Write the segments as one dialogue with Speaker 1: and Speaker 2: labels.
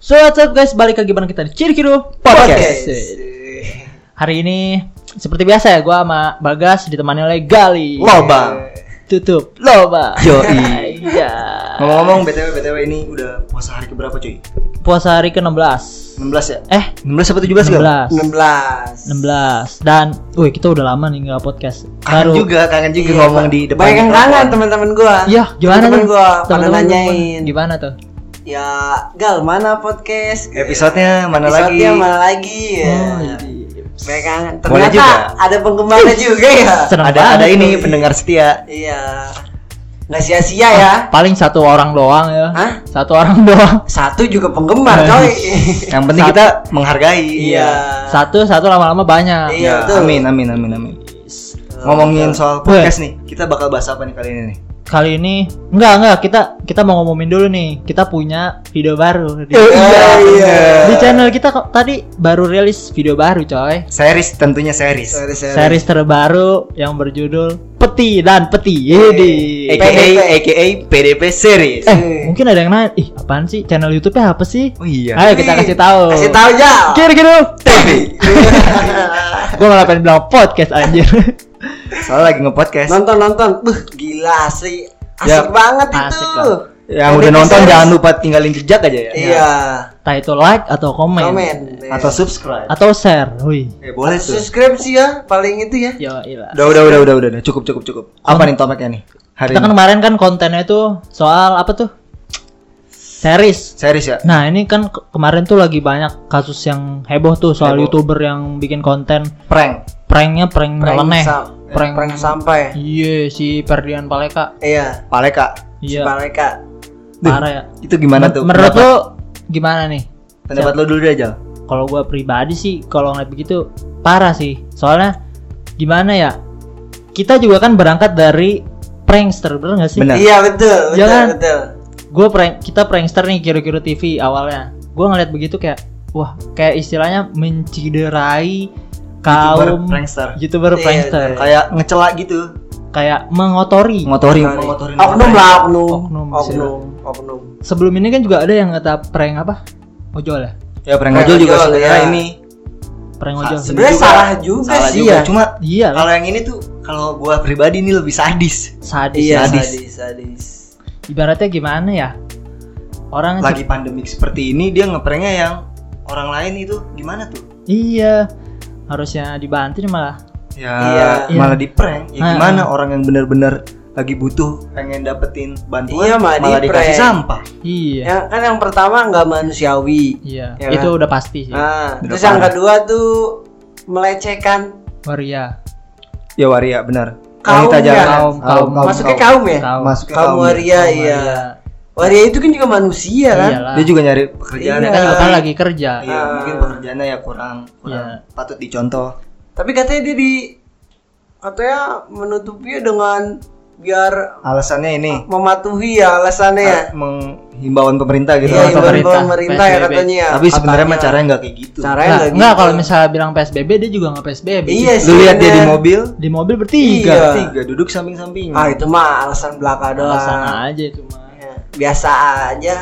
Speaker 1: So what's up guys, balik lagi bareng kita di Ciri Kido Podcast. Hari ini seperti biasa ya, gua sama Bagas ditemani oleh Gali.
Speaker 2: Loba.
Speaker 1: Tutup. Loba.
Speaker 2: Yoi.
Speaker 1: Iya.
Speaker 2: Ngomong-ngomong BTW BTW ini udah puasa hari keberapa cuy?
Speaker 1: Puasa hari ke-16.
Speaker 2: 16 ya?
Speaker 1: Eh,
Speaker 2: 16 apa 17 kan?
Speaker 1: 16. 16. Dan, wih kita udah lama nih nggak podcast.
Speaker 2: Kangen juga, kangen juga
Speaker 3: Iya,
Speaker 2: ngomong di depan.
Speaker 3: Banyak yang kangen teman-teman gua.
Speaker 1: Iya, gimana
Speaker 3: Teman-teman
Speaker 1: tuh?
Speaker 3: gua pada nanyain.
Speaker 1: Gimana tuh?
Speaker 3: Ya, Gal, mana podcast?
Speaker 2: Episodenya mana
Speaker 3: Episodenya
Speaker 2: lagi?
Speaker 3: mana lagi ya?
Speaker 1: Oh, jadi
Speaker 3: Banyak kangen. Ternyata
Speaker 2: juga.
Speaker 3: ada penggemarnya juga ya.
Speaker 1: seneng
Speaker 2: Ada ada ini pendengar setia.
Speaker 3: Iya. Nggak sia-sia ya.
Speaker 1: Paling satu orang doang ya.
Speaker 3: Hah?
Speaker 1: Satu orang doang.
Speaker 3: Satu juga penggemar, coy.
Speaker 2: Yang penting kita menghargai.
Speaker 3: Iya.
Speaker 1: Satu satu lama-lama banyak.
Speaker 3: Iya,
Speaker 2: Ya, amin amin amin amin. Ngomongin soal podcast nih, kita bakal bahas apa nih kali ini nih?
Speaker 1: Kali ini enggak enggak kita kita mau ngomongin dulu nih. Kita punya video baru di,
Speaker 3: iya, iya.
Speaker 1: di channel kita kok tadi baru rilis video baru coy.
Speaker 2: Series tentunya series.
Speaker 3: Sorry, sorry.
Speaker 1: Series terbaru yang berjudul Peti dan Peti. Ini.
Speaker 2: AKA
Speaker 3: PDP.
Speaker 2: AKA PDP series.
Speaker 1: Eh, mungkin ada yang nanya, ih apaan sih channel YouTube-nya apa sih?
Speaker 2: Oh iya.
Speaker 1: Ayo kita kasih tahu.
Speaker 3: Kasih tahu ya.
Speaker 1: Kira kira.
Speaker 2: TV.
Speaker 1: Gua malah pengen bilang podcast anjir.
Speaker 2: Soalnya lagi nge-podcast.
Speaker 3: nonton nonton. Buh, gila asli. Asik
Speaker 2: Ya,
Speaker 3: banget
Speaker 1: asik
Speaker 3: itu.
Speaker 1: lah.
Speaker 2: Yang udah nonton jangan lupa tinggalin jejak aja ya.
Speaker 3: Iya.
Speaker 1: Entah itu like atau komen,
Speaker 3: Komen.
Speaker 2: Atau subscribe.
Speaker 1: atau share. Wih.
Speaker 2: Eh boleh tuh.
Speaker 3: subscribe sih ya paling itu ya.
Speaker 1: Yo, ilah.
Speaker 2: Udah udah udah udah udah udah. cukup cukup cukup. Apa nih topiknya nih? Hari
Speaker 1: Kita kan kemarin kan kontennya itu soal apa tuh? Series.
Speaker 2: Series ya?
Speaker 1: Nah ini kan ke- kemarin tuh lagi banyak kasus yang heboh tuh soal
Speaker 2: Heboh.
Speaker 1: youtuber yang bikin konten
Speaker 2: Prank.
Speaker 1: pranknya prank, nyeleneh,
Speaker 3: sam-
Speaker 1: prank,
Speaker 3: prank sampai.
Speaker 1: Iya si Ferdian Paleka.
Speaker 3: Iya.
Speaker 2: Paleka.
Speaker 1: Iya
Speaker 3: Mereka.
Speaker 1: Parah ya.
Speaker 2: Itu gimana
Speaker 1: Men-
Speaker 2: tuh?
Speaker 1: Menurut
Speaker 2: Pendapat-
Speaker 1: lo gimana nih?
Speaker 2: pendapat lo dulu deh aja.
Speaker 1: Kalau gua pribadi sih kalau ngeliat begitu parah sih. Soalnya gimana ya? Kita juga kan berangkat dari prankster bener gak sih?
Speaker 2: Benar.
Speaker 3: Iya betul, betul,
Speaker 1: Jangan.
Speaker 3: betul.
Speaker 1: gue prank kita prankster nih kira-kira TV awalnya gue ngeliat begitu kayak wah kayak istilahnya menciderai
Speaker 2: YouTuber
Speaker 1: kaum
Speaker 2: prankster.
Speaker 1: youtuber
Speaker 3: Iya,
Speaker 1: prankster
Speaker 3: iya.
Speaker 2: Kayak ngecela gitu.
Speaker 1: Kayak mengotori
Speaker 2: Ngotori,
Speaker 3: Sorry.
Speaker 2: ngotorin.
Speaker 3: Oknum lah, oknum.
Speaker 1: Oknum,
Speaker 3: Oknum, oknum.
Speaker 1: sebelum ini kan juga ada yang kata prank apa ojol ya
Speaker 2: Ya prank
Speaker 3: Prank
Speaker 2: ojol juga sebenarnya
Speaker 3: ya.
Speaker 2: ini
Speaker 1: prank
Speaker 2: Sa-
Speaker 1: ojol
Speaker 3: Sebenarnya salah juga
Speaker 2: salah
Speaker 3: sih
Speaker 2: juga.
Speaker 1: ya.
Speaker 2: Cuma
Speaker 1: iya lah
Speaker 2: kalau yang ini tuh kalau gua pribadi ini lebih sadis.
Speaker 1: sadis
Speaker 3: Iya,
Speaker 2: Sadis.
Speaker 3: sadis, sadis.
Speaker 1: ibaratnya gimana ya orang
Speaker 2: Lagi pandemik seperti ini dia ngepranknya yang orang lain itu gimana tuh?
Speaker 1: iya harusnya dibantu malah
Speaker 2: Ya
Speaker 3: Iya.
Speaker 2: malah di prank. Ya
Speaker 1: Ah,
Speaker 2: gimana
Speaker 1: ah.
Speaker 2: orang yang bener-bener lagi butuh pengen dapetin bantuan
Speaker 3: Iya, malah
Speaker 2: malah
Speaker 3: di-prank.
Speaker 2: dikasih sampah.
Speaker 1: iya
Speaker 3: Yang kan yang pertama nggak manusiawi.
Speaker 1: iya
Speaker 3: Ya
Speaker 1: itu
Speaker 3: kan?
Speaker 1: udah pasti sih
Speaker 3: Nah,
Speaker 2: Udah
Speaker 3: terus yang kedua tuh melecehkan
Speaker 1: waria
Speaker 2: Ya waria benar.
Speaker 3: Kaum
Speaker 2: Wanita
Speaker 3: ya?
Speaker 2: jangan
Speaker 1: Kaum, kaum.
Speaker 3: Masuknya kaum ya?
Speaker 1: Kaum.
Speaker 2: Masuk ke
Speaker 3: kaum
Speaker 2: kaum.
Speaker 3: waria
Speaker 1: Kaum
Speaker 3: iya.
Speaker 1: waria.
Speaker 3: Waria itu kan juga manusia kan?
Speaker 1: Iyalah.
Speaker 2: Dia juga nyari pekerjaan
Speaker 3: Iya.
Speaker 2: ya
Speaker 1: kan juga
Speaker 2: kan?
Speaker 1: kan lagi kerja
Speaker 2: Iya,
Speaker 3: Ah.
Speaker 2: mungkin pekerjaannya ya kurang kurang
Speaker 1: Iya.
Speaker 2: patut dicontoh.
Speaker 3: Tapi katanya dia di katanya menutupinya dengan biar
Speaker 2: Alasannya ini
Speaker 3: mematuhi ya alasannya ya.
Speaker 2: ah, menghimbauan pemerintah gitu.
Speaker 3: Iya,
Speaker 1: Himbauan
Speaker 3: imbauan
Speaker 1: pemerintah,
Speaker 3: pemerintah ya
Speaker 1: PSBB.
Speaker 3: katanya ya.
Speaker 2: Tapi sebenarnya mah caranya nggak kayak gitu.
Speaker 3: Caranya
Speaker 1: Nah,
Speaker 3: nggak
Speaker 1: enggak
Speaker 3: gitu.
Speaker 1: kalau misalnya bilang PSBB dia juga nggak PSBB.
Speaker 3: Iya
Speaker 2: Lu lihat dia di mobil,
Speaker 1: Di mobil bertiga.
Speaker 3: Iya.
Speaker 2: tiga duduk samping-samping.
Speaker 3: Ah itu mah alasan belaka doang.
Speaker 1: Alasan aja itu mah.
Speaker 3: Ya, Biasa aja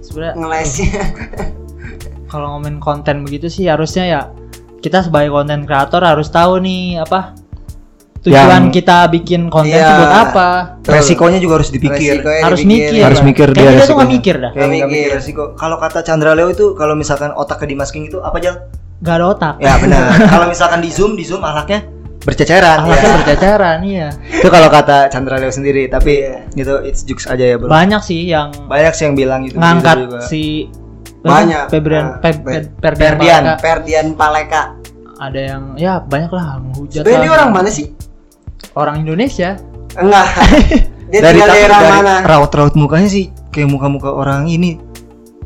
Speaker 1: Sebenarnya
Speaker 3: ngelesnya.
Speaker 1: kalau ngomongin konten begitu sih harusnya ya kita sebagai konten kreator harus tahu nih apa tujuan
Speaker 2: Yang-
Speaker 1: kita bikin konten
Speaker 3: Iya.
Speaker 1: itu buat apa.
Speaker 2: Resikonya juga harus dipikir.
Speaker 3: Resikonya
Speaker 1: Harus
Speaker 3: dipikir.
Speaker 1: mikir.
Speaker 2: Harus mikir dia
Speaker 1: dia tuh mikir dah.
Speaker 2: Nggak mikir resiko. Kalau kata Chandra Leo itu kalau misalkan otaknya di masking itu apa Jal?
Speaker 1: Gak ada otak.
Speaker 2: Ya benar. kalau misalkan di zoom, di zoom ahlaknya berceceran.
Speaker 1: Alatnya
Speaker 2: Ya.
Speaker 1: berceceran iya.
Speaker 2: Itu kalau kata Chandra Leo sendiri, tapi
Speaker 3: Iya.
Speaker 2: itu it's jokes aja ya, Bro.
Speaker 1: Banyak sih yang
Speaker 2: Banyak sih yang bilang gitu.
Speaker 1: ngangkat
Speaker 2: juga.
Speaker 1: si
Speaker 3: Banyak.
Speaker 1: Febrian
Speaker 3: Nah,
Speaker 1: Fe-
Speaker 3: Fe-
Speaker 1: Fe- Ferdian
Speaker 2: Ferdian.
Speaker 1: Paleka.
Speaker 3: Ferdian Paleka.
Speaker 1: ada yang ya banyak lah menghujat
Speaker 3: Sebenarnya
Speaker 1: lah.
Speaker 3: dia orang mana sih?
Speaker 1: orang Indonesia
Speaker 3: Enggak. Dia
Speaker 2: dari
Speaker 3: daerah
Speaker 2: dari
Speaker 3: mana?
Speaker 2: raut-raut mukanya sih kayak muka-muka orang ini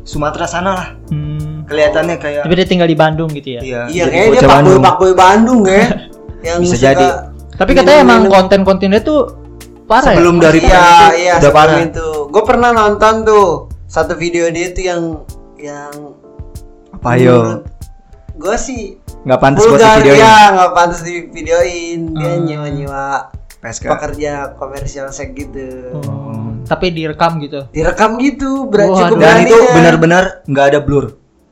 Speaker 2: Sumatera sana lah.
Speaker 1: hmm.
Speaker 2: Kelihatannya kayak
Speaker 1: tapi dia tinggal di Bandung gitu ya
Speaker 3: Iya,
Speaker 2: jadi
Speaker 3: kayaknya dia
Speaker 2: bocah
Speaker 3: Pak Boy
Speaker 2: Bandung.
Speaker 3: Pak Boy Bandung ya. Yang
Speaker 2: Bisa jadi.
Speaker 1: tapi katanya emang
Speaker 3: minum-minum.
Speaker 1: konten-kontennya tuh parah
Speaker 2: Sebelum
Speaker 1: ya?
Speaker 2: dari
Speaker 3: iya,
Speaker 2: itu
Speaker 3: iya,
Speaker 2: udah
Speaker 3: sebelum
Speaker 2: parah.
Speaker 3: itu. Gue pernah nonton tuh satu video dia tuh yang yang
Speaker 2: Apa yo?
Speaker 3: gue sih
Speaker 2: Nggak pantas buat
Speaker 3: vulgar
Speaker 2: videoin.
Speaker 3: ya nggak pantas di videoin dia
Speaker 1: Hmm.
Speaker 3: nyewa nyewa
Speaker 2: PSK.
Speaker 3: pekerja komersial seks gitu
Speaker 1: Oh, tapi direkam gitu.
Speaker 3: direkam gitu ber
Speaker 1: Waduh.
Speaker 3: cukup
Speaker 2: Dan itu
Speaker 3: beraninya.
Speaker 2: benar-benar nggak ada blur.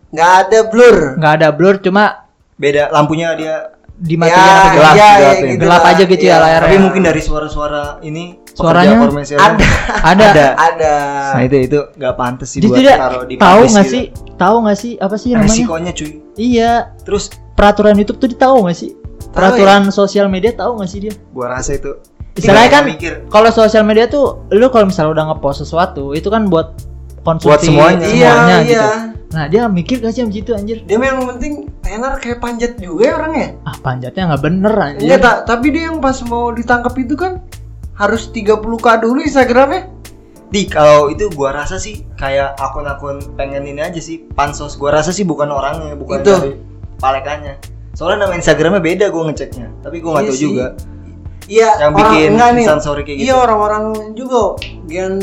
Speaker 3: nggak ada blur
Speaker 1: Nggak ada blur cuma
Speaker 2: Beda lampunya dia
Speaker 1: dimatiin
Speaker 3: ya,
Speaker 1: apa
Speaker 2: gelap,
Speaker 3: ya,
Speaker 2: gelap
Speaker 3: ya,
Speaker 2: ya.
Speaker 3: gitu
Speaker 1: Gelap
Speaker 3: lah.
Speaker 1: aja gitu ya
Speaker 3: Iya.
Speaker 1: layarnya.
Speaker 2: Tapi mungkin dari suara-suara ini
Speaker 1: Suaranya
Speaker 3: ada
Speaker 1: ada.
Speaker 2: Ada.
Speaker 3: ada
Speaker 2: Nah itu itu nggak pantas sih
Speaker 1: Jadi
Speaker 2: buat
Speaker 1: tidak
Speaker 2: taruh di
Speaker 1: tahu nggak sih? Tahu nggak sih apa sih namanya?
Speaker 2: Resikonya cuy.
Speaker 1: Iya,
Speaker 2: Terus
Speaker 1: peraturan YouTube tuh dia tahu nggak sih? Peraturan sosial media tahu nggak sih dia?
Speaker 2: gua rasa itu
Speaker 1: Istilahnya
Speaker 2: Tinggal
Speaker 1: kan
Speaker 2: mikir.
Speaker 1: kalau sosial media tuh lu kalau misalnya udah ngepost sesuatu itu kan buat konsumsi
Speaker 2: Buat semuanya.
Speaker 3: iya
Speaker 1: semuanya
Speaker 3: iya
Speaker 1: gitu. Nah, dia mikir gak sih begitu anjir?
Speaker 3: dia yang penting tenar kayak panjat juga ya orangnya
Speaker 1: Ah, panjatnya nggak bener anjir.
Speaker 3: Enggak tak, tapi dia yang pas mau ditangkap itu kan harus 30k dulu Instagramnya.
Speaker 2: Di kalau itu gua rasa sih kayak akun-akun pengen ini aja sih pansos. Gua rasa sih bukan orangnya, bukan
Speaker 3: Itu.
Speaker 2: dari palekannya. Soalnya nama Instagramnya beda gua ngeceknya. Tapi gua nggak
Speaker 3: Iya
Speaker 2: tahu
Speaker 3: sih.
Speaker 2: juga.
Speaker 3: Iya,
Speaker 2: Yang
Speaker 3: orang
Speaker 2: bikin
Speaker 3: enggak nih.
Speaker 2: instastory kayak
Speaker 3: Iya
Speaker 2: gitu.
Speaker 3: orang-orang juga yang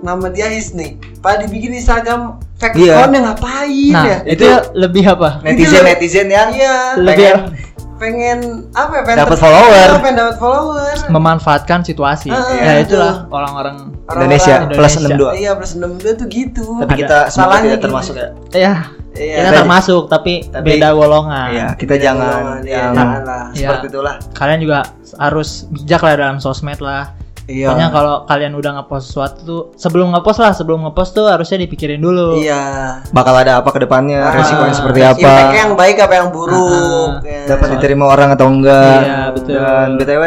Speaker 3: nama dia His nih. Pada dibikin Instagram fake
Speaker 2: Iya.
Speaker 3: account yang ngapain
Speaker 1: Nah,
Speaker 3: ya?
Speaker 1: itu lebih apa?
Speaker 2: Netizen netizen yang
Speaker 3: Iya,
Speaker 1: Lebih
Speaker 2: pengen
Speaker 3: pengen apa ya? Pengen
Speaker 2: Dapat follower.
Speaker 3: Iya, pengen dapat follower.
Speaker 1: memanfaatkan situasi.
Speaker 3: Ah,
Speaker 1: ya itulah orang-orang
Speaker 3: Orang-orang
Speaker 2: Indonesia, plus
Speaker 1: Indonesia.
Speaker 2: 62.
Speaker 3: Iya, plus 62 tuh gitu.
Speaker 2: Tapi
Speaker 1: Ada.
Speaker 2: kita semua
Speaker 3: Salahnya
Speaker 2: tidak
Speaker 3: gitu.
Speaker 2: termasuk ya.
Speaker 1: ya
Speaker 3: Iya.
Speaker 1: kita termasuk tapi,
Speaker 2: Tapi-
Speaker 1: beda golongan.
Speaker 2: Iya, kita
Speaker 3: Beda
Speaker 2: jangan
Speaker 3: golongan, iya,
Speaker 2: yang
Speaker 3: jangan lah.
Speaker 1: Iya.
Speaker 2: seperti itulah.
Speaker 1: Kalian juga harus bijak lah dalam sosmed lah.
Speaker 3: Iya.
Speaker 1: Pokoknya kalau kalian udah ngepost sesuatu tuh sebelum ngepost lah, sebelum ngepost tuh harusnya dipikirin dulu.
Speaker 3: Iya.
Speaker 2: Bakal ada apa ke depannya,
Speaker 3: Ah,
Speaker 2: resikonya seperti
Speaker 3: Impactnya
Speaker 2: apa,
Speaker 3: yang baik apa yang buruk.
Speaker 1: Ah,
Speaker 3: ya.
Speaker 2: dapat diterima orang atau enggak.
Speaker 1: Iya, betul.
Speaker 2: Dan BTW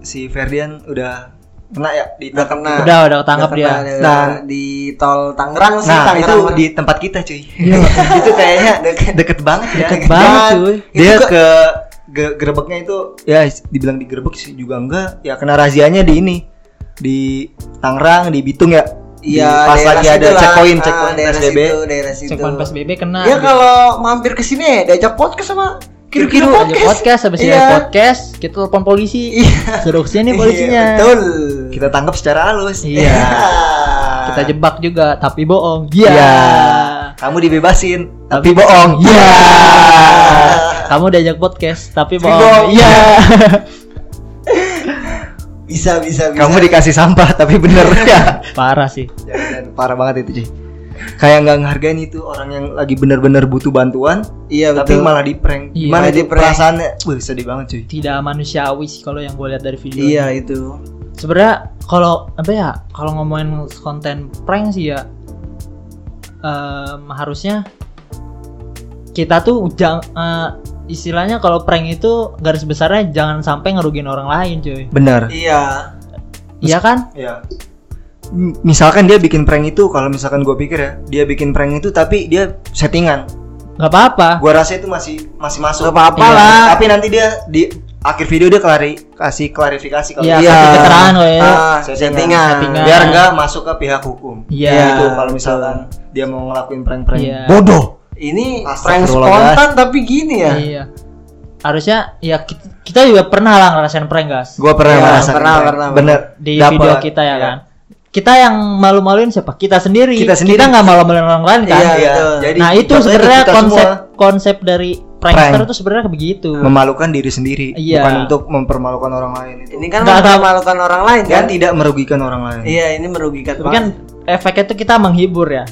Speaker 2: si Ferdian udah kena ya di
Speaker 3: Udah kena.
Speaker 1: Udah udah ketangkap
Speaker 3: Udah
Speaker 1: dia.
Speaker 2: Dan-
Speaker 3: di tol Tangerang sih
Speaker 2: Nah,
Speaker 3: Tangerang
Speaker 2: itu di tempat kita, cuy.
Speaker 1: Iya.
Speaker 2: itu kayaknya deket, deket banget ya.
Speaker 1: Deket banget, cuy.
Speaker 3: itu
Speaker 2: Dia
Speaker 3: ke-
Speaker 2: ke ge- gerebeknya itu ya dibilang digerebek sih juga enggak. Ya kena razianya di ini. Di Tangerang, di Bitung ya.
Speaker 3: Iya,
Speaker 2: pas lagi ada
Speaker 3: lah.
Speaker 2: checkpoint,
Speaker 3: Ah,
Speaker 2: checkpoint
Speaker 3: daerah
Speaker 2: PSBB.
Speaker 3: situ, daerah situ.
Speaker 1: Checkpoint PSBB kena.
Speaker 3: Ya kalau mampir ke sini diajak podcast sama
Speaker 2: Kira-kira
Speaker 3: Kira-kira
Speaker 1: Ada podcast habis ini
Speaker 3: Iya.
Speaker 1: ada podcast, kita telepon polisi.
Speaker 3: Iya.
Speaker 1: Suruh ke sini
Speaker 3: Iya,
Speaker 1: polisinya.
Speaker 3: betul.
Speaker 2: Kita tangkap secara halus.
Speaker 1: Iya. Kita jebak juga tapi bohong. Iya.
Speaker 2: Iya. Kamu dibebasin, tapi bohong.
Speaker 1: Iya. Kamu diajak podcast tapi
Speaker 3: Tapi
Speaker 1: bohong.
Speaker 3: bohong.
Speaker 1: Iya.
Speaker 3: Bisa bisa bisa.
Speaker 2: Kamu dikasih sampah tapi bener ya.
Speaker 1: Parah sih.
Speaker 2: Jangan, parah banget itu, cuy. Kayak nggak ngehargain itu orang yang lagi bener-bener butuh bantuan,
Speaker 3: Iya
Speaker 2: tapi
Speaker 3: betul.
Speaker 2: malah di prank.
Speaker 1: Iya,
Speaker 2: Gimana
Speaker 3: malah
Speaker 2: itu perasaannya? Wih, sedih banget, cuy.
Speaker 1: Tidak manusiawi sih kalau yang gue lihat dari video.
Speaker 3: Iya itu.
Speaker 1: Sebenarnya kalau apa ya? Kalau ngomongin konten prank sih ya em, harusnya kita tuh jang, eh, istilahnya kalau prank itu garis besarnya jangan sampai ngerugiin orang lain, cuy.
Speaker 2: Bener.
Speaker 3: Iya.
Speaker 1: Iya kan?
Speaker 2: Iya. Misalkan dia bikin prank itu, kalau misalkan gue pikir ya, dia bikin prank itu tapi dia settingan.
Speaker 1: Gak apa-apa.
Speaker 2: Gua rasa itu masih masih masuk.
Speaker 3: Gak apa-apa
Speaker 1: Iya.
Speaker 3: lah.
Speaker 2: Tapi nanti dia di akhir video dia klari kasih klarifikasi kalau
Speaker 1: Iya,
Speaker 2: dia
Speaker 1: kasih keterangan loh ya.
Speaker 3: Ah,
Speaker 2: Settingan.
Speaker 3: settingan.
Speaker 1: Settingan.
Speaker 2: biar enggak masuk ke pihak hukum.
Speaker 1: Iya.
Speaker 2: Gitu kalau misalkan dia mau ngelakuin prank-prank
Speaker 1: Iya.
Speaker 2: bodoh.
Speaker 3: Ini prank spontan tapi gini ya.
Speaker 1: Iya. Harusnya ya kita, kita juga pernah lah ngerasain prank, guys.
Speaker 2: Gua pernah
Speaker 3: Iya,
Speaker 2: merasakan
Speaker 3: pernah,
Speaker 2: prank.
Speaker 3: pernah,
Speaker 2: bener
Speaker 1: di
Speaker 2: Dapet.
Speaker 1: video kita ya
Speaker 2: Iya.
Speaker 1: kan. Kita yang malu-maluin siapa? Kita sendiri.
Speaker 2: Kita sendiri.
Speaker 1: Kita nggak malu-maluin orang lain kan.
Speaker 3: Iya,
Speaker 2: Iya,
Speaker 3: betul.
Speaker 2: jadi
Speaker 1: nah itu sebenarnya konsep
Speaker 2: semua.
Speaker 1: konsep dari prankster
Speaker 2: Prank.
Speaker 1: itu sebenarnya begitu.
Speaker 2: memalukan diri sendiri
Speaker 1: Iya.
Speaker 2: bukan untuk mempermalukan orang lain itu
Speaker 3: Ini kan
Speaker 1: Nggak
Speaker 3: memalukan orang lain
Speaker 2: dan
Speaker 3: kan?
Speaker 2: tidak merugikan orang lain
Speaker 3: Iya, ini merugikan
Speaker 1: Tapi kan efeknya itu kita menghibur ya.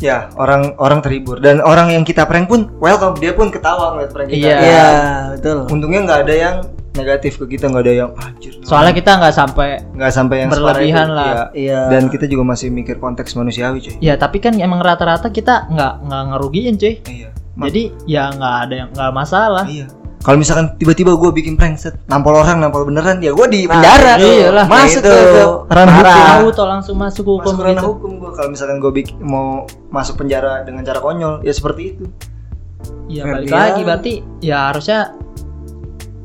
Speaker 2: Ya orang orang terhibur dan orang yang kita prank pun welcome dia pun ketawa ngeliat prank kita
Speaker 1: Iya.
Speaker 3: Iya, betul.
Speaker 2: untungnya nggak ada yang negatif ke kita nggak ada yang anjir
Speaker 1: Soalnya kita nggak sampai
Speaker 2: nggak sampai yang
Speaker 1: berlebihan
Speaker 2: itu.
Speaker 1: lah.
Speaker 2: Iya.
Speaker 3: Iya.
Speaker 2: dan kita juga masih mikir konteks manusiawi cuy
Speaker 1: ya tapi kan emang rata-rata kita nggak nggak ngerugiin cuy.
Speaker 2: iya Ma-
Speaker 1: Jadi ya nggak ada yang nggak masalah.
Speaker 2: iya kalau misalkan tiba-tiba gue bikin prank set nampol orang nampol beneran ya gue di
Speaker 3: Nah,
Speaker 2: penjara
Speaker 3: itu.
Speaker 1: Iyalah.
Speaker 2: masuk
Speaker 3: Nah,
Speaker 2: ke,
Speaker 3: itu.
Speaker 2: ke ranah hukum
Speaker 1: toh langsung masuk hukum
Speaker 2: masuk ranah
Speaker 1: gitu.
Speaker 2: hukum gue kalau misalkan gue bikin mau masuk penjara dengan cara konyol ya seperti itu
Speaker 1: Iya
Speaker 3: Ferdian.
Speaker 1: balik lagi berarti ya harusnya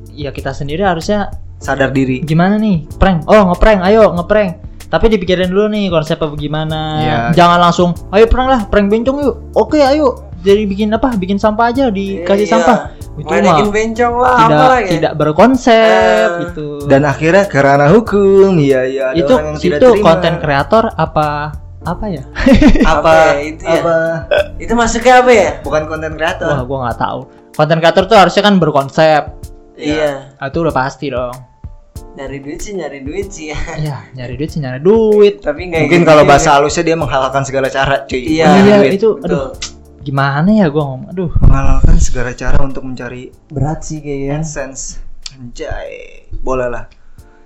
Speaker 1: ya kita sendiri harusnya
Speaker 2: sadar diri
Speaker 1: gimana nih prank oh ngeprank ayo ngeprank tapi dipikirin dulu nih konsepnya bagaimana
Speaker 2: Iya.
Speaker 1: jangan langsung ayo prank lah prank bencong yuk oke ayo jadi bikin apa bikin sampah aja dikasih
Speaker 3: Iya.
Speaker 1: sampah itu mah
Speaker 3: bencong lah
Speaker 1: tidak
Speaker 3: apa lagi.
Speaker 1: tidak berkonsep
Speaker 3: Eh,
Speaker 1: gitu
Speaker 2: dan akhirnya ke ranah hukum iya iya ada
Speaker 1: itu
Speaker 2: orang yang tidak
Speaker 1: itu
Speaker 2: terima.
Speaker 1: konten kreator apa apa ya
Speaker 2: apa
Speaker 3: Apa ya, itu ya?
Speaker 2: apa
Speaker 3: Itu masuknya apa ya?
Speaker 2: bukan konten kreator
Speaker 1: wah gua nggak tahu konten kreator tuh harusnya kan berkonsep.
Speaker 3: Iya.
Speaker 1: Ah, itu udah pasti dong.
Speaker 3: Nyari duit sih nyari duit sih ya.
Speaker 1: Iya, nyari duit sih nyari duit.
Speaker 3: Tapi nggak
Speaker 2: Mungkin
Speaker 3: gitu
Speaker 2: kalau bahasa halusnya dia menghalalkan segala cara, cuy.
Speaker 3: Iya.
Speaker 2: Mencari
Speaker 1: Iya, itu
Speaker 3: Betul.
Speaker 1: Gimana ya gua ngomong? Aduh.
Speaker 2: menghalalkan segala cara untuk mencari
Speaker 3: berat sih kayaknya.
Speaker 2: AdSense. Anjay. Boleh lah.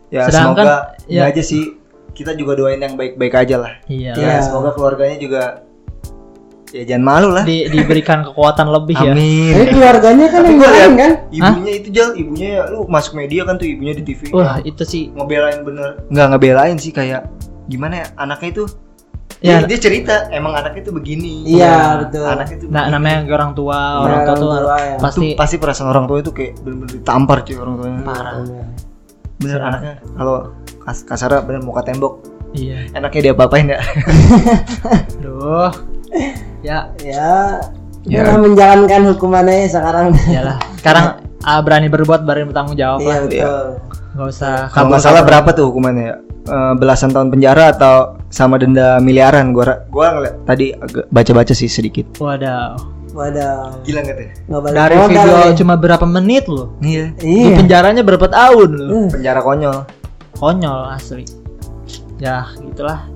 Speaker 2: Ya
Speaker 1: Sedangkan,
Speaker 2: semoga
Speaker 1: ya-
Speaker 2: aja sih kita juga doain yang baik-baik aja lah.
Speaker 1: Iya.
Speaker 2: Ya, semoga keluarganya juga ya jangan malu lah.
Speaker 1: Di, diberikan kekuatan lebih ya.
Speaker 2: Amin.
Speaker 3: Tapi keluarganya kan
Speaker 2: Tapi
Speaker 3: yang
Speaker 2: gua
Speaker 3: lain
Speaker 2: lihat
Speaker 3: kan?
Speaker 2: ibunya itu jal, ibunya ya lu masuk media kan tuh ibunya di TV.
Speaker 1: Wah, itu sih
Speaker 2: ngebelain bener. Nggak ngebelain sih kayak gimana ya anaknya itu
Speaker 1: Ya.
Speaker 2: dia, dia cerita emang anaknya itu begini.
Speaker 3: Iya,
Speaker 2: Ya,
Speaker 3: betul.
Speaker 2: Anaknya itu
Speaker 1: nah,
Speaker 2: begini.
Speaker 1: namanya orang tua,
Speaker 3: Iya,
Speaker 1: orang tua
Speaker 3: orang
Speaker 1: tuh
Speaker 3: tua ya.
Speaker 1: pasti
Speaker 2: Tuh, pasti perasaan orang tua itu kayak bener-bener ditampar cuy orang tuanya.
Speaker 1: parah.
Speaker 2: Bener anaknya kalau kas kasarnya bener muka tembok
Speaker 1: Iya.
Speaker 2: enaknya dia apain ya.
Speaker 1: Aduh. Ya,
Speaker 3: Ya,
Speaker 2: Ya.
Speaker 3: ya. menjalankan hukumannya sekarang.
Speaker 1: iyalah. Sekarang ah, berani berbuat, berani bertanggung jawab
Speaker 3: Iya
Speaker 1: lah.
Speaker 3: betul.
Speaker 1: Gak usah
Speaker 2: Kalau nggak salah berapa tuh hukumannya ya? Eh, belasan tahun penjara atau sama denda miliaran gua gua ngeliat tadi agak baca-baca sih sedikit.
Speaker 1: Waduh.
Speaker 3: Waduh.
Speaker 2: Gila? Nggak
Speaker 3: balik
Speaker 1: Dari
Speaker 3: modal
Speaker 1: video
Speaker 3: nih.
Speaker 1: cuma berapa menit loh.
Speaker 2: Iya.
Speaker 1: Di
Speaker 3: Iya.
Speaker 1: penjaranya berapa tahun loh.
Speaker 3: Hmm.
Speaker 2: Penjara konyol.
Speaker 1: Konyol asli. Ya, gitulah.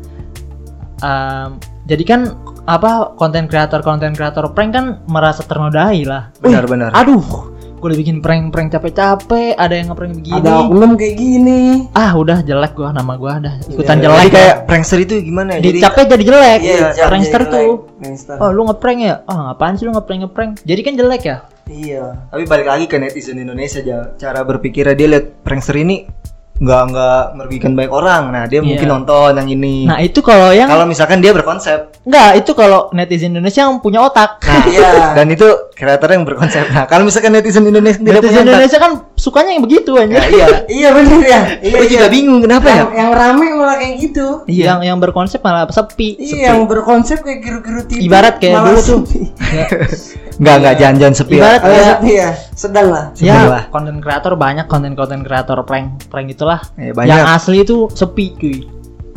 Speaker 1: Em, jadi kan apa konten kreator konten kreator prank kan merasa ternodai lah.
Speaker 2: Benar-benar.
Speaker 1: Aduh, gue udah bikin prank-prank capek-capek, ada yang ngeprank begini.
Speaker 3: Ada oknum kayak gini.
Speaker 1: Ah, udah jelek gua nama gua udah ikutan
Speaker 3: Iya,
Speaker 1: jelek
Speaker 2: Jadi
Speaker 1: ya.
Speaker 2: kayak prankster itu gimana ya? Jadi
Speaker 1: Dicapnya jadi jelek.
Speaker 3: Iya, cap
Speaker 1: prankster
Speaker 3: jadi
Speaker 1: tuh.
Speaker 3: Prankster.
Speaker 1: Oh, lu ngeprank ya? Oh, ngapain sih lu ngeprank ngeprank? Jadi kan jelek ya?
Speaker 3: Iya.
Speaker 2: tapi balik lagi ke netizen Indonesia aja. Cara berpikirnya dia lihat prankster ini nggak nggak merugikan banyak orang. Nah, dia
Speaker 1: Iya.
Speaker 2: mungkin nonton yang ini.
Speaker 1: Nah, itu kalau yang
Speaker 2: kalau misalkan dia berkonsep.
Speaker 1: enggak, itu kalau netizen Indonesia yang punya otak.
Speaker 2: Nah,
Speaker 3: Iya.
Speaker 2: dan itu kreator yang berkonsep. Nah, kalau misalkan netizen Indonesia tidak punya
Speaker 1: netizen
Speaker 2: otak,
Speaker 1: Indonesia kan sukanya yang begitu aja.
Speaker 2: ya iya.
Speaker 3: Iya bener ya. Iya,
Speaker 2: Gue juga
Speaker 3: iya.
Speaker 2: bingung kenapa ya?
Speaker 3: Yang, yang rame malah kayak gitu.
Speaker 1: Iya. Yang yang berkonsep malah sepi.
Speaker 3: Iya, yang berkonsep kayak giru-giru TV.
Speaker 1: Ibarat kayak
Speaker 3: malah
Speaker 1: dulu tuh.
Speaker 3: sepi.
Speaker 1: Ya,
Speaker 2: Nggak nggak jangan-jangan sepi.
Speaker 1: Ibarat
Speaker 2: ya.
Speaker 3: Oh,
Speaker 1: Kayak-
Speaker 3: sepi ya. Sedang lah.
Speaker 1: ya
Speaker 2: Sebelah.
Speaker 1: konten kreator banyak konten-konten kreator prank prank itulah.
Speaker 2: Ya, banyak.
Speaker 1: Yang asli itu sepi cuy.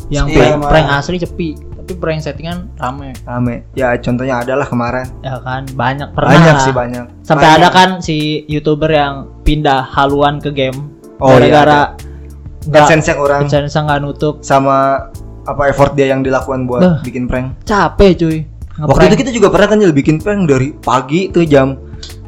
Speaker 1: Yang
Speaker 3: Iya,
Speaker 1: prank, prank asli sepi. Tapi prank settingan rame.
Speaker 2: Rame. Ya contohnya adalah kemarin.
Speaker 1: Ya kan banyak pernah
Speaker 2: banyak
Speaker 1: lah.
Speaker 2: sih banyak.
Speaker 1: Sampai
Speaker 3: Banyak.
Speaker 1: ada kan si youtuber yang pindah haluan ke game
Speaker 2: Oh, iya,
Speaker 1: gara-gara nggak
Speaker 2: AdSense yang orang
Speaker 1: AdSense nggak nutup
Speaker 2: sama apa effort dia yang dilakukan buat
Speaker 1: Bah.
Speaker 2: bikin prank.
Speaker 1: capek cuy
Speaker 2: Waktu itu kita juga pernah kan bikin prank dari pagi tuh jam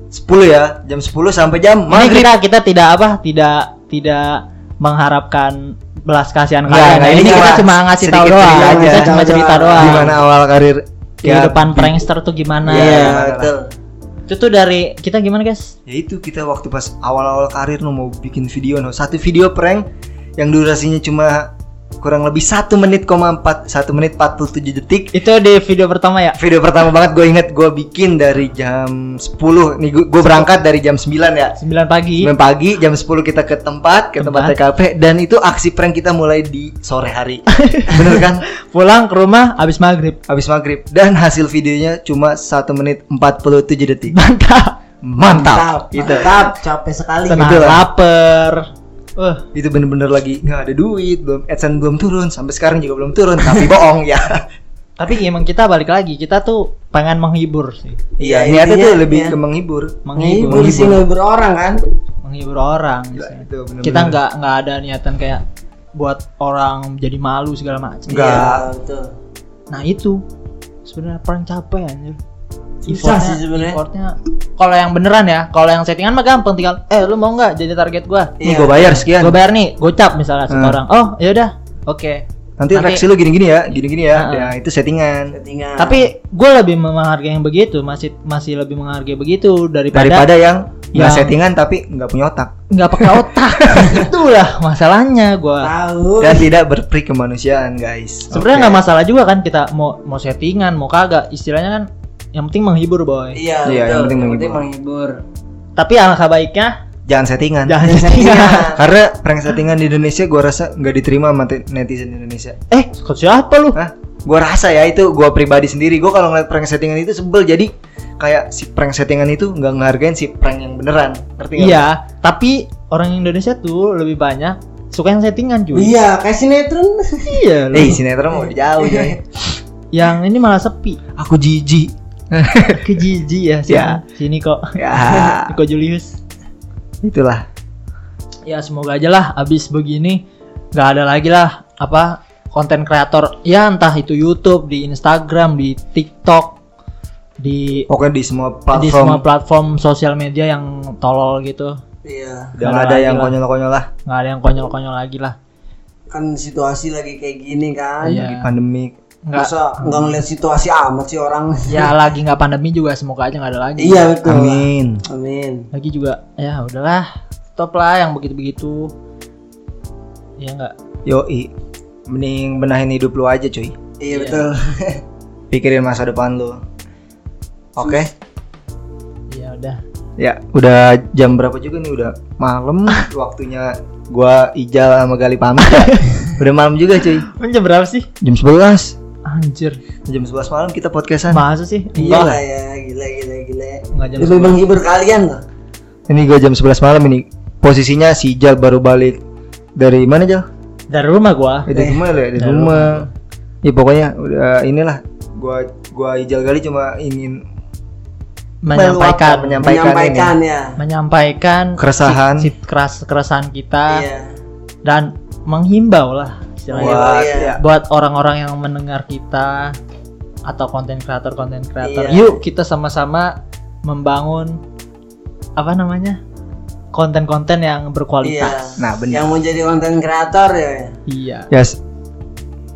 Speaker 2: 10 ya, jam 10 sampai jam
Speaker 1: ini
Speaker 2: maghrib.
Speaker 1: kita kita tidak apa tidak tidak mengharapkan belas kasihan
Speaker 2: Enggak,
Speaker 1: kalian
Speaker 2: enggak,
Speaker 1: ini,
Speaker 2: ini
Speaker 1: kita
Speaker 2: cuma
Speaker 1: ngasih tahu doang kita cuma cerita doang.
Speaker 2: Gimana awal karir
Speaker 1: kehidupan
Speaker 2: ya, di-
Speaker 1: prankster tuh gimana?
Speaker 3: Iya,
Speaker 2: Iya.
Speaker 3: betul.
Speaker 1: itu tuh dari kita gimana guys?
Speaker 2: Ya itu kita waktu pas awal-awal karir no mau bikin video no satu video prank yang durasinya cuma kurang lebih satu menit koma empat satu menit 47 detik.
Speaker 1: Itu di video pertama ya?
Speaker 2: Video pertama banget gue inget gue bikin dari jam 10 nih gue berangkat dari jam 9 ya.
Speaker 1: 9 pagi.
Speaker 2: 9 pagi jam 10 kita ke tempat ke tempat
Speaker 1: Tempat.
Speaker 2: TKP dan itu aksi prank kita mulai di sore hari. Bener kan?
Speaker 1: Pulang ke rumah habis maghrib.
Speaker 2: Habis maghrib. Dan hasil videonya cuma 1 menit 47 detik.
Speaker 1: Mantap.
Speaker 2: Mantap,
Speaker 3: Mantap,
Speaker 2: Gitu.
Speaker 3: mantap, capek sekali.
Speaker 1: tenang
Speaker 2: Itulah.
Speaker 1: lapar Wah,
Speaker 2: itu bener-bener lagi nggak ada duit belum adsense belum turun sampai sekarang juga belum turun tapi bohong ya
Speaker 1: tapi emang kita balik lagi kita tuh pengen menghibur sih
Speaker 2: iya
Speaker 3: Iya,
Speaker 2: niatnya tuh
Speaker 3: intinya,
Speaker 2: lebih
Speaker 3: iya.
Speaker 2: ke menghibur
Speaker 1: menghibur
Speaker 3: Menghibur sih menghibur orang kan.
Speaker 1: menghibur orang
Speaker 2: Gila,
Speaker 1: gitu.
Speaker 2: itu bener-bener.
Speaker 1: kita nggak nggak ada niatan kayak buat orang jadi malu segala macam
Speaker 2: Nggak.
Speaker 3: Iya, betul.
Speaker 1: nah itu sebenarnya prank capek anjir
Speaker 3: Susah sih sebenarnya.
Speaker 1: effortnya kalau yang beneran ya kalau yang settingan mah gampang tinggal eh lu mau nggak jadi target gua?
Speaker 2: Nih
Speaker 3: Iya.
Speaker 2: gue bayar sekian.
Speaker 1: Gua bayar nih gocap misalnya sama
Speaker 2: Hmm.
Speaker 1: orang oh ya udah oke.
Speaker 2: Nanti,
Speaker 1: Nanti-
Speaker 2: reaksi lu gini-gini ya gini-gini ya.
Speaker 1: Heeh.
Speaker 2: ya itu settingan.
Speaker 3: Settingan.
Speaker 1: tapi gue lebih menghargai yang begitu masih masih lebih menghargai begitu daripada
Speaker 2: daripada yang nggak settingan tapi nggak punya otak.
Speaker 1: Nggak pakai otak. Itulah masalahnya gua.
Speaker 3: Tahu.
Speaker 2: dan tidak berperi kemanusiaan guys.
Speaker 1: Sebenarnya nggak masalah juga kan kita mau mau settingan mau kagak. Istilahnya kan yang penting menghibur boy
Speaker 3: Iya,
Speaker 2: Iya, yang
Speaker 3: betul.
Speaker 2: penting
Speaker 3: Yang
Speaker 2: menghibur.
Speaker 3: menghibur.
Speaker 1: tapi alangkah baiknya
Speaker 2: jangan settingan
Speaker 1: jangan settingan
Speaker 3: settingan.
Speaker 2: karena prank settingan di Indonesia gua rasa nggak diterima sama netizen Indonesia
Speaker 1: eh kok siapa lu
Speaker 2: Hah? Gua rasa ya itu gua pribadi sendiri gua kalau ngeliat prank settingan itu sebel jadi kayak si prank settingan itu nggak ngehargain si prank yang beneran ngerti nggak?
Speaker 1: iya tapi orang Indonesia tuh lebih banyak suka yang settingan cuy
Speaker 3: Iya, kayak sinetron.
Speaker 1: iya
Speaker 2: Eh sinetron mau jauh jauh
Speaker 1: yang ini malah sepi
Speaker 2: aku jijik
Speaker 1: ke Jiji ya sini,
Speaker 2: Ya.
Speaker 1: sini kok
Speaker 2: Ya.
Speaker 1: Niko Julius
Speaker 2: Itulah.
Speaker 1: ya semoga aja lah abis begini nggak ada lagi lah apa konten kreator ya entah itu YouTube di Instagram di TikTok di
Speaker 2: Pokoknya di semua
Speaker 1: di semua
Speaker 2: platform
Speaker 1: platform sosial media yang tolol gitu
Speaker 3: Iya.
Speaker 2: nggak ada
Speaker 1: lagi
Speaker 2: yang konyol-konyol lah
Speaker 1: nggak ada yang konyol-konyol lagi lah
Speaker 3: Kan situasi lagi kayak gini kan.
Speaker 1: Iya.
Speaker 2: lagi pandemik.
Speaker 1: Nggak
Speaker 3: Masa nggak ngeliat situasi amat sih orang.
Speaker 1: ya lagi nggak pandemi juga semoga aja nggak ada lagi
Speaker 3: iya betul.
Speaker 2: Amin.
Speaker 3: Amin.
Speaker 1: lagi juga ya udahlah stop lah yang begitu-begitu ya nggak
Speaker 2: Yoi. Mending benahin hidup lu aja cuy.
Speaker 3: Iya betul.
Speaker 2: Pikirin masa depan lu. Oke.
Speaker 1: ya udah
Speaker 2: Ya, udah jam berapa juga nih? Udah malam. waktunya gua Ijal sama Gali pamit ya. Udah malam juga cuy.
Speaker 1: Jam berapa sih
Speaker 2: Jam 11.
Speaker 1: Anjir
Speaker 2: Jam 11 malam kita podcastan.
Speaker 1: masa sih
Speaker 3: Iya lah ya, gila gila gila.
Speaker 1: enggak jam
Speaker 3: Lebih menghibur kalian loh.
Speaker 2: Ini gua jam 11 malam ini. Posisinya si Ijal baru balik dari mana Jal?
Speaker 1: dari rumah gua
Speaker 2: Eh, dari rumah lu ya, dari
Speaker 1: Dari
Speaker 2: rumah. Ya pokoknya udah inilah gua gua Ijal Gali cuma ingin
Speaker 1: menyampaikan
Speaker 2: menyampaikan,
Speaker 3: Menyampaikan ya.
Speaker 1: menyampaikan
Speaker 2: Keresahan.
Speaker 1: si- si- keras keresahan kita
Speaker 3: Iya.
Speaker 1: dan menghimbau lah istilahnya
Speaker 2: buat
Speaker 3: Iya.
Speaker 2: ya,
Speaker 1: buat orang-orang yang mendengar kita atau konten kreator konten kreator
Speaker 3: Iya.
Speaker 1: yuk kita sama-sama membangun apa namanya konten-konten yang
Speaker 3: Iya.
Speaker 1: berkualitas
Speaker 2: Nah, benar.
Speaker 3: Yang mau jadi konten kreator ya.
Speaker 1: iya
Speaker 2: Yes.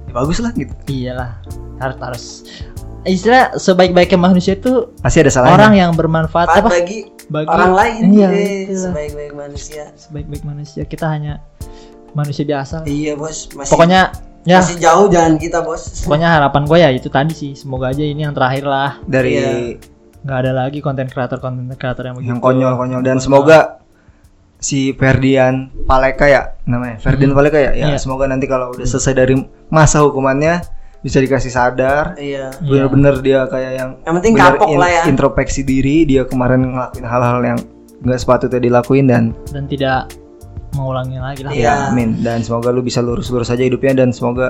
Speaker 2: Ya, bagus lah gitu.
Speaker 1: iyalah harus harus istilah sebaik-baiknya manusia itu
Speaker 2: Pasti ada salahnya.
Speaker 1: orang yang bermanfaat
Speaker 3: Manfaat
Speaker 1: apa
Speaker 3: bagi
Speaker 1: bagi
Speaker 3: orang lain.
Speaker 1: iya
Speaker 3: Eh,
Speaker 1: itulah.
Speaker 3: sebaik-baik manusia.
Speaker 1: sebaik-baik manusia kita hanya manusia biasa
Speaker 3: Iya bos. Masih,
Speaker 1: pokoknya ya
Speaker 3: masih jauh jalan kita bos.
Speaker 1: pokoknya harapan gue ya itu tadi sih semoga aja ini yang terakhir lah
Speaker 2: dari
Speaker 3: Iya.
Speaker 1: nggak ada lagi konten kreator konten kreator yang begitu
Speaker 2: yang konyol-konyol dan semoga si Ferdian Paleka ya namanya Ferdian Paleka ya ya
Speaker 1: Iya.
Speaker 2: semoga nanti kalau udah selesai dari masa hukumannya bisa dikasih sadar
Speaker 3: Iya.
Speaker 1: Iya.
Speaker 2: bener-bener dia kayak yang
Speaker 3: Yang penting kapok lah ya.
Speaker 2: introspeksi diri dia kemarin ngelakuin hal-hal yang nggak sepatutnya dilakuin dan
Speaker 1: dan tidak mengulangi lagi lah
Speaker 3: Iya.
Speaker 2: ya amin dan semoga lu bisa lurus-lurus aja hidupnya dan semoga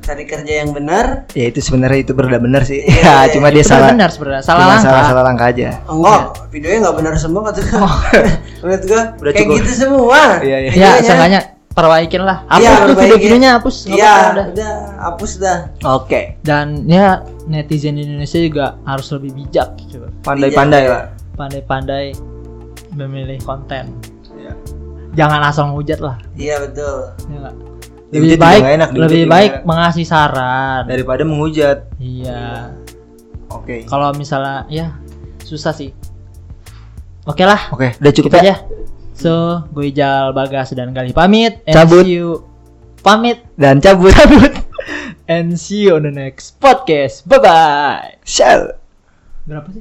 Speaker 3: Cari kerja yang benar.
Speaker 2: ya itu sebenarnya itu berda bener sih
Speaker 3: Iya,
Speaker 2: ya cuma dia
Speaker 1: Itu
Speaker 2: salah
Speaker 1: benar sebenarnya salah
Speaker 2: cuma
Speaker 1: langkah
Speaker 2: salah salah langkah aja
Speaker 3: Enggak, videonya nggak benar semua kata gua. Menurut gua
Speaker 2: Udah
Speaker 3: kayak
Speaker 2: cukup.
Speaker 3: gitu semua.
Speaker 2: Iya, iya.
Speaker 1: ya seenggaknya perbaikin lah hapus
Speaker 3: Iya,
Speaker 1: tuh video-videonya hapus
Speaker 3: Iya,
Speaker 1: udah.
Speaker 3: udah hapus dah.
Speaker 2: oke
Speaker 1: dan ya netizen Indonesia juga harus lebih bijak gitu
Speaker 2: pandai-pandai
Speaker 3: Iya.
Speaker 2: lah
Speaker 1: pandai-pandai memilih konten
Speaker 2: Iya.
Speaker 1: Jangan asal ngehujat lah.
Speaker 3: Iya betul.
Speaker 1: ya?
Speaker 2: Dihujat
Speaker 1: lebih baik
Speaker 2: enak,
Speaker 1: lebih baik
Speaker 2: enak.
Speaker 1: mengasih saran.
Speaker 2: Daripada menghujat.
Speaker 1: Iya.
Speaker 2: Oke.
Speaker 1: Kalau misalnya ya susah sih. Oke lah.
Speaker 2: Oke udah cukup
Speaker 1: gitu
Speaker 2: ya.
Speaker 1: aja. So gue Ijal Bagas dan Gali pamit. And
Speaker 2: Cabut.
Speaker 1: see you. Pamit.
Speaker 2: Dan cabut.
Speaker 1: And see you on the next podcast. Bye bye
Speaker 2: Shell.
Speaker 1: berapa sih